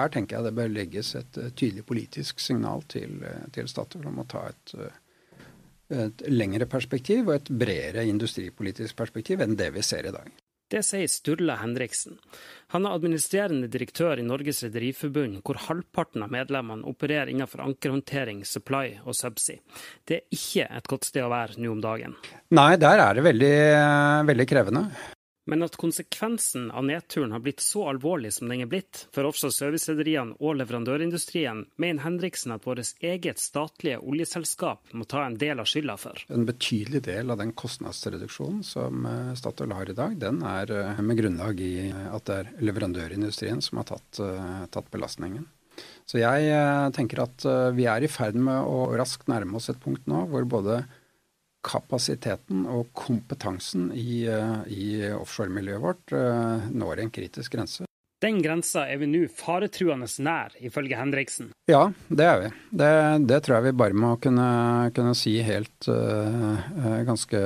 Her tenker jeg det bør legges et tydelig politisk signal til, til Statoil om å ta et, et lengre perspektiv og et bredere industripolitisk perspektiv enn det vi ser i dag. Det sier Sturla Henriksen. Han er administrerende direktør i Norges Rederiforbund, hvor halvparten av medlemmene opererer innenfor ankerhåndtering, supply og subsea. Det er ikke et godt sted å være nå om dagen. Nei, der er det veldig, veldig krevende. Men at konsekvensen av nedturen har blitt så alvorlig som den er blitt for offshore servicerederiene og leverandørindustrien, mener Henriksen at vårt eget statlige oljeselskap må ta en del av skylda for. En betydelig del av den kostnadsreduksjonen som eh, Statoil har i dag, den er eh, med grunnlag i at det er leverandørindustrien som har tatt, eh, tatt belastningen. Så jeg tenker at vi er i ferd med å raskt nærme oss et punkt nå hvor både kapasiteten og kompetansen i, eh, i offshoremiljøet vårt eh, når en kritisk grense. Den grensa er vi nå faretruende nær, ifølge Henriksen. Ja, det er vi. Det, det tror jeg vi bare må kunne, kunne si helt uh, ganske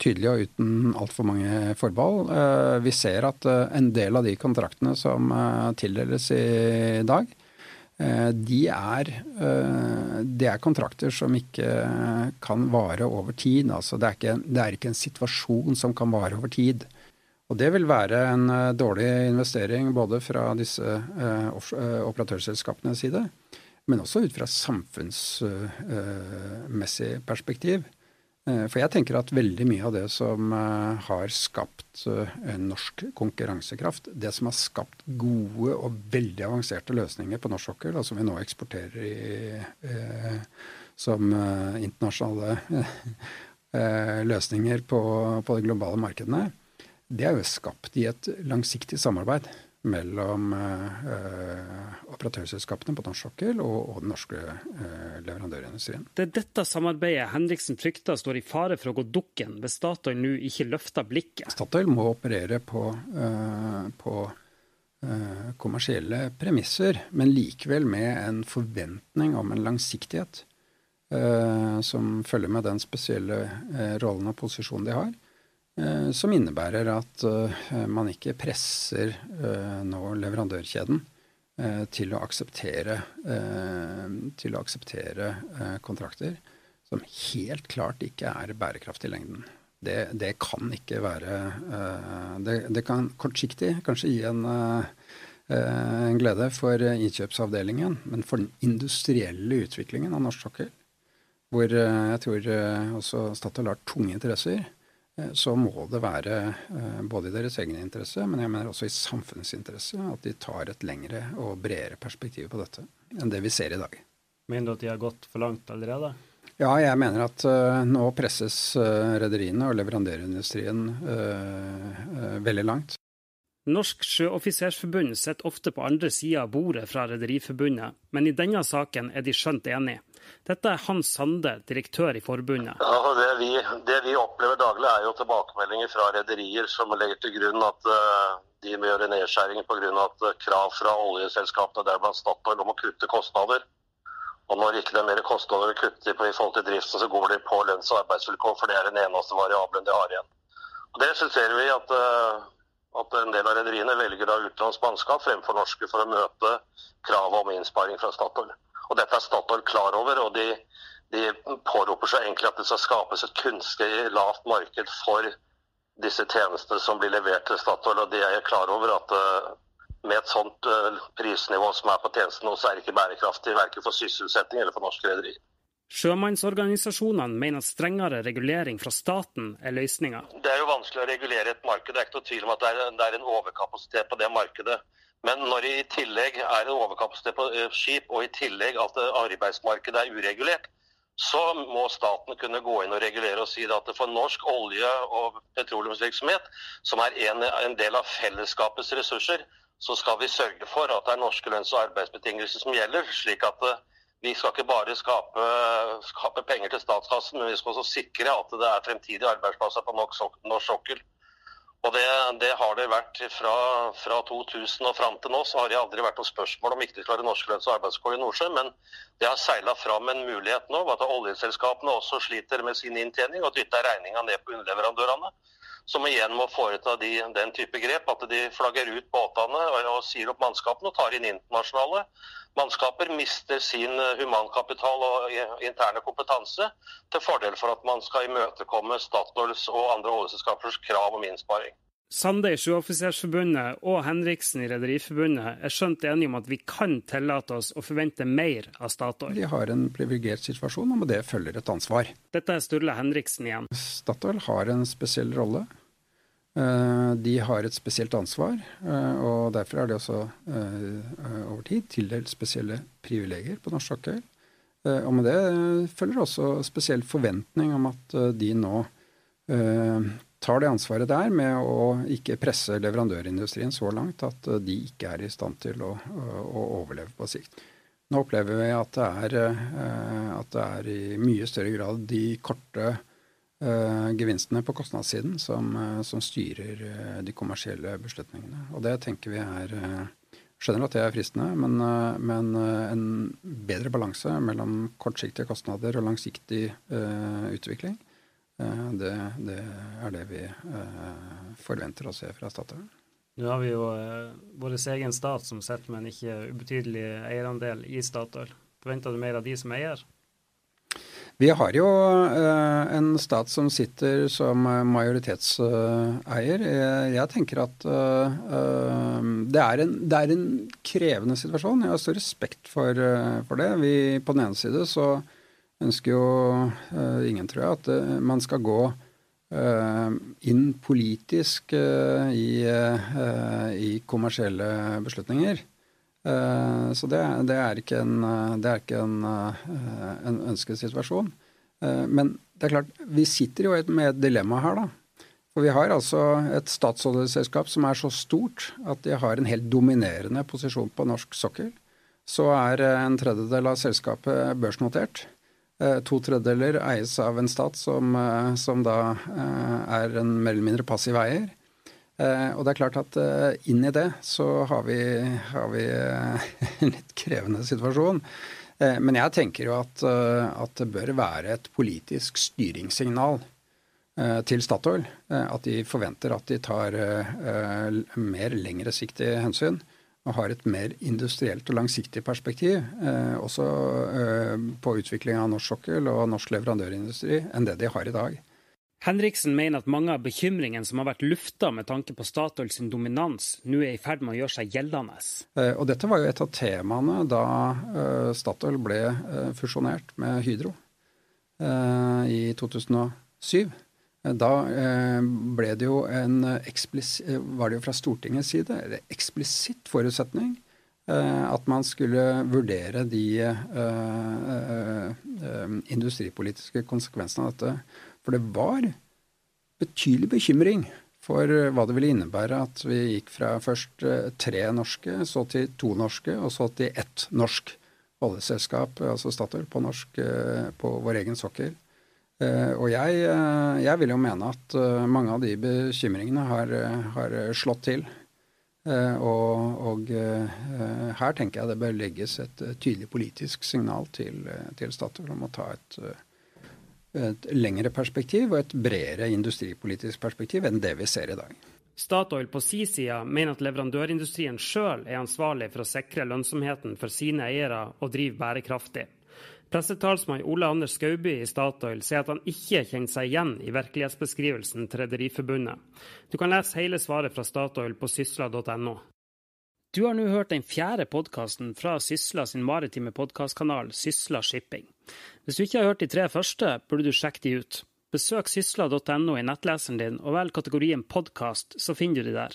tydelig og uten altfor mange forbehold. Uh, vi ser at en del av de kontraktene som tildeles i dag, de er, eh, det er kontrakter som ikke kan vare over tid. Altså det, er ikke, det er ikke en situasjon som kan vare over tid. Og det vil være en eh, dårlig investering både fra disse operatørselskapenes side, men også ut fra samfunnsmessig perspektiv. Eh, for jeg tenker at veldig mye av det som eh, har skapt eh, norsk konkurransekraft, det som har skapt gode og veldig avanserte løsninger på norsk sokkel, og som vi nå eksporterer i, som internasjonale løsninger på, på de globale markedene, det er jo skapt i et langsiktig samarbeid mellom eh, operatørselskapene på norsk sokkel og, og, den norske eh, leverandørindustrien. Det er dette samarbeidet Henriksen frykter står i fare for å gå dukken hvis Statoil nå ikke løfter blikket? Statoil må operere på, eh, på kommersielle premisser, men likevel med en forventning om en langsiktighet som følger med den spesielle rollen og posisjonen de har. Eh, som innebærer at eh, man ikke presser eh, nå leverandørkjeden til å akseptere, til å akseptere kontrakter som helt klart ikke er bærekraftig i lengden. Det, det, kan ikke være det, det, kan kortsiktig kanskje gi en, en, glede for innkjøpsavdelingen, men for den industrielle utviklingen av norsk sokkel, hvor jeg tror også Statoil har tunge interesser, så må det være eh, både i deres egen interesse, men jeg mener også i samfunnets interesse, at de tar et lengre og bredere perspektiv på dette enn det vi ser i dag. Mener du at de har gått for langt allerede? Ja, jeg mener at uh, nå presses uh, rederiene og leverandørindustrien uh, veldig langt. Norsk Sjøoffisersforbund sitter ofte på andre sida av bordet fra Rederiforbundet, men i denne saken er de skjønt enige. Dette er Hans Sande, direktør i forbundet. Ja, det, vi, det, vi, opplever daglig er jo tilbakemeldinger fra rederier som legger til grunn at uh, de må gjøre nedskjæringer pga. Uh, krav fra oljeselskapene, deriblant Statoil, om å kutte kostnader. Og når ikke det er mer kostnader å kutte i forhold til driften, så går de på lønns- og arbeidsvilkår, for det er den eneste variabelen de har igjen. Og Det synes vi at, uh, at en del av rederiene velger da utenlandsk mannskap fremfor norske for å møte kravet om innsparing fra Statoil. Og Dette er Statoil klar over, og de, de påroper seg egentlig at det skal skapes et kunstig lavt marked for disse tjenestene som blir levert til Statoil. og De er klar over at uh, med et sånt uh, prisnivå som er på tjenestene, så er det ikke bærekraftig verken for sysselsetting eller for norske rederier. Sjømannsorganisasjonene mener at strengere regulering fra staten er løsninga. Det er jo vanskelig å regulere et marked. Det er ikke noe tvil om at det er, en overkapasitet på det markedet. Men når det i tillegg er en overkapasitet på eh, skip, og i tillegg at arbeidsmarkedet er uregulert, så må staten kunne gå inn og regulere og si at for norsk olje- og petroleumsvirksomhet, som er en, en, del av fellesskapets ressurser, så skal vi sørge for at det er norske lønns- og arbeidsbetingelser som gjelder. slik at eh, vi skal ikke bare skape, skape penger til statskassen, men vi skal også sikre at det er fremtidige arbeidsplasser på norsk sokkel. Og det, det, har det vært fra, fra, 2000 og fram til nå. Så har det aldri vært noe spørsmål om ikke de klarer norske lønns- og arbeidskår i Nordsjøen. Men det har seila fram en mulighet nå, at oljeselskapene også sliter med sin inntjening og dytter regninga ned på underleverandørene. Som igjen må foreta de, den type grep. At de flagger ut båtene og, og sier opp mannskapene og tar inn internasjonale. Mannskaper mister sin humankapital og interne kompetanse til fordel for at man skal imøtekomme Statoils og andre oljeselskapers krav om innsparing. Sande i Sjøoffisersforbundet og Henriksen i Rederiforbundet er skjønt enige om at vi kan tillate oss å forvente mer av Statoil. Vi har en privilegert situasjon, og med det følger et ansvar. Dette er Sturle Henriksen igjen. Statoil har en spesiell rolle. Eh, de har et spesielt ansvar, eh, og derfor er det også eh, over tid tildelt spesielle privilegier på norsk sokkel. Og med det følger også spesiell forventning om at de nå tar det ansvaret der med å ikke presse leverandørindustrien så langt at de ikke er i stand til å, å overleve på sikt. Nå opplever vi at det, er, at det er i mye større grad de korte gevinstene på kostnadssiden som, som styrer uh, de kommersielle beslutningene. Og det tenker vi er uh, Skjønner at det er fristende, men, men en bedre balanse mellom kortsiktige kostnader og langsiktig utvikling uh, det, det, er det vi uh, forventer å se fra Statoil. Nå har vi jo eh, vår egen stat som sitter med en ikke ubetydelig eierandel i Statoil. Forventer du mer av de som eier? Vi har jo eh, en stat som sitter som majoritetseier. Jeg, jeg tenker at eh, det, er en, det, er en, krevende situasjon. Jeg har stor respekt for, for det. Vi, på den ene side så ønsker jo ingen, tror jeg, at man skal gå inn politisk i, i, kommersielle beslutninger. Så det, det, er ikke en, det er ikke en, en ønsket situasjon. men det er klart, vi sitter jo med et dilemma her, da. For vi har altså et statsoljeselskap som er så stort at de har en helt dominerende posisjon på norsk sokkel. Så er en tredjedel av selskapet børsnotert. Eh, to tredjedeler eies av en stat som, eh, som da eh, er en mer eller mindre passiv eier. Og det er klart at inn i det så har vi, har vi en litt krevende situasjon. Men jeg tenker jo at, at det bør være et politisk styringssignal til Statoil. At de forventer at de tar mer lengre siktige hensyn og har et mer industrielt og langsiktig perspektiv, eh, også eh, på utvikling av norsk sokkel og norsk leverandørindustri, enn det de har i dag. Henriksen mener at mange av bekymringene som har vært lufta med tanke på Statoil sin dominans, nå er i ferd med å gjøre seg gjeldende. Eh, og dette var jo et av temaene da eh, Statoil ble eh, fusjonert med Hydro i 2007. Da ble det jo en var det jo fra Stortingets side en eksplisitt forutsetning at man skulle vurdere de industripolitiske konsekvensene av dette. For det var betydelig bekymring for hva det ville innebære at vi gikk fra først tre norske, så til to norske, og så til ett norsk oljeselskap, altså Statoil, på, norsk, på vår egen sokkel. Eh, og jeg, eh, jeg, vil jo mene at eh, mange av de bekymringene har, har slått til. Og, og, her tenker jeg det bør legges et tydelig politisk signal til, til Statoil om å ta et, et lengre perspektiv og et bredere industripolitisk perspektiv enn det vi ser i dag. Statoil på si side mener at leverandørindustrien sjøl er ansvarlig for å sikre lønnsomheten for sine eiere og drive bærekraftig. Pressetalsmann Ole Anders Skauby i Statoil sier at han ikke kjenner seg igjen i virkelighetsbeskrivelsen til Rederiforbundet. Du kan lese hele svaret fra Statoil på sysla.no. Du har nå hørt den fjerde podkasten fra Sysla sin maritime podkastkanal Sysla Shipping. Hvis du ikke har hørt de tre første, burde du sjekke de ut. Besøk sysla.no i nettleseren din, og velg kategorien podkast, så finner du de der.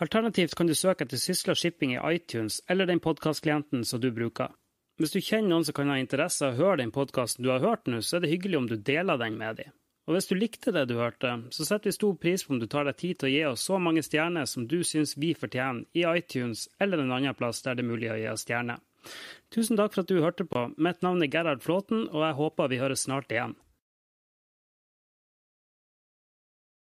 Alternativt kan du søke etter Sysla Shipping i iTunes eller den podkastklienten som du bruker. Hvis du kjenner noen som kan ha interesse av å høre den podkasten du har hørt nå, så er det hyggelig om du deler den med dem. Og hvis du likte det du hørte, så setter vi stor pris på om du tar deg tid til å gi oss så mange stjerner som du syns vi fortjener, i iTunes eller en annen plass der det er mulig å gi oss stjerner. Tusen takk for at du hørte på. Mitt navn er Gerhard Flåten, og jeg håper vi høres snart igjen.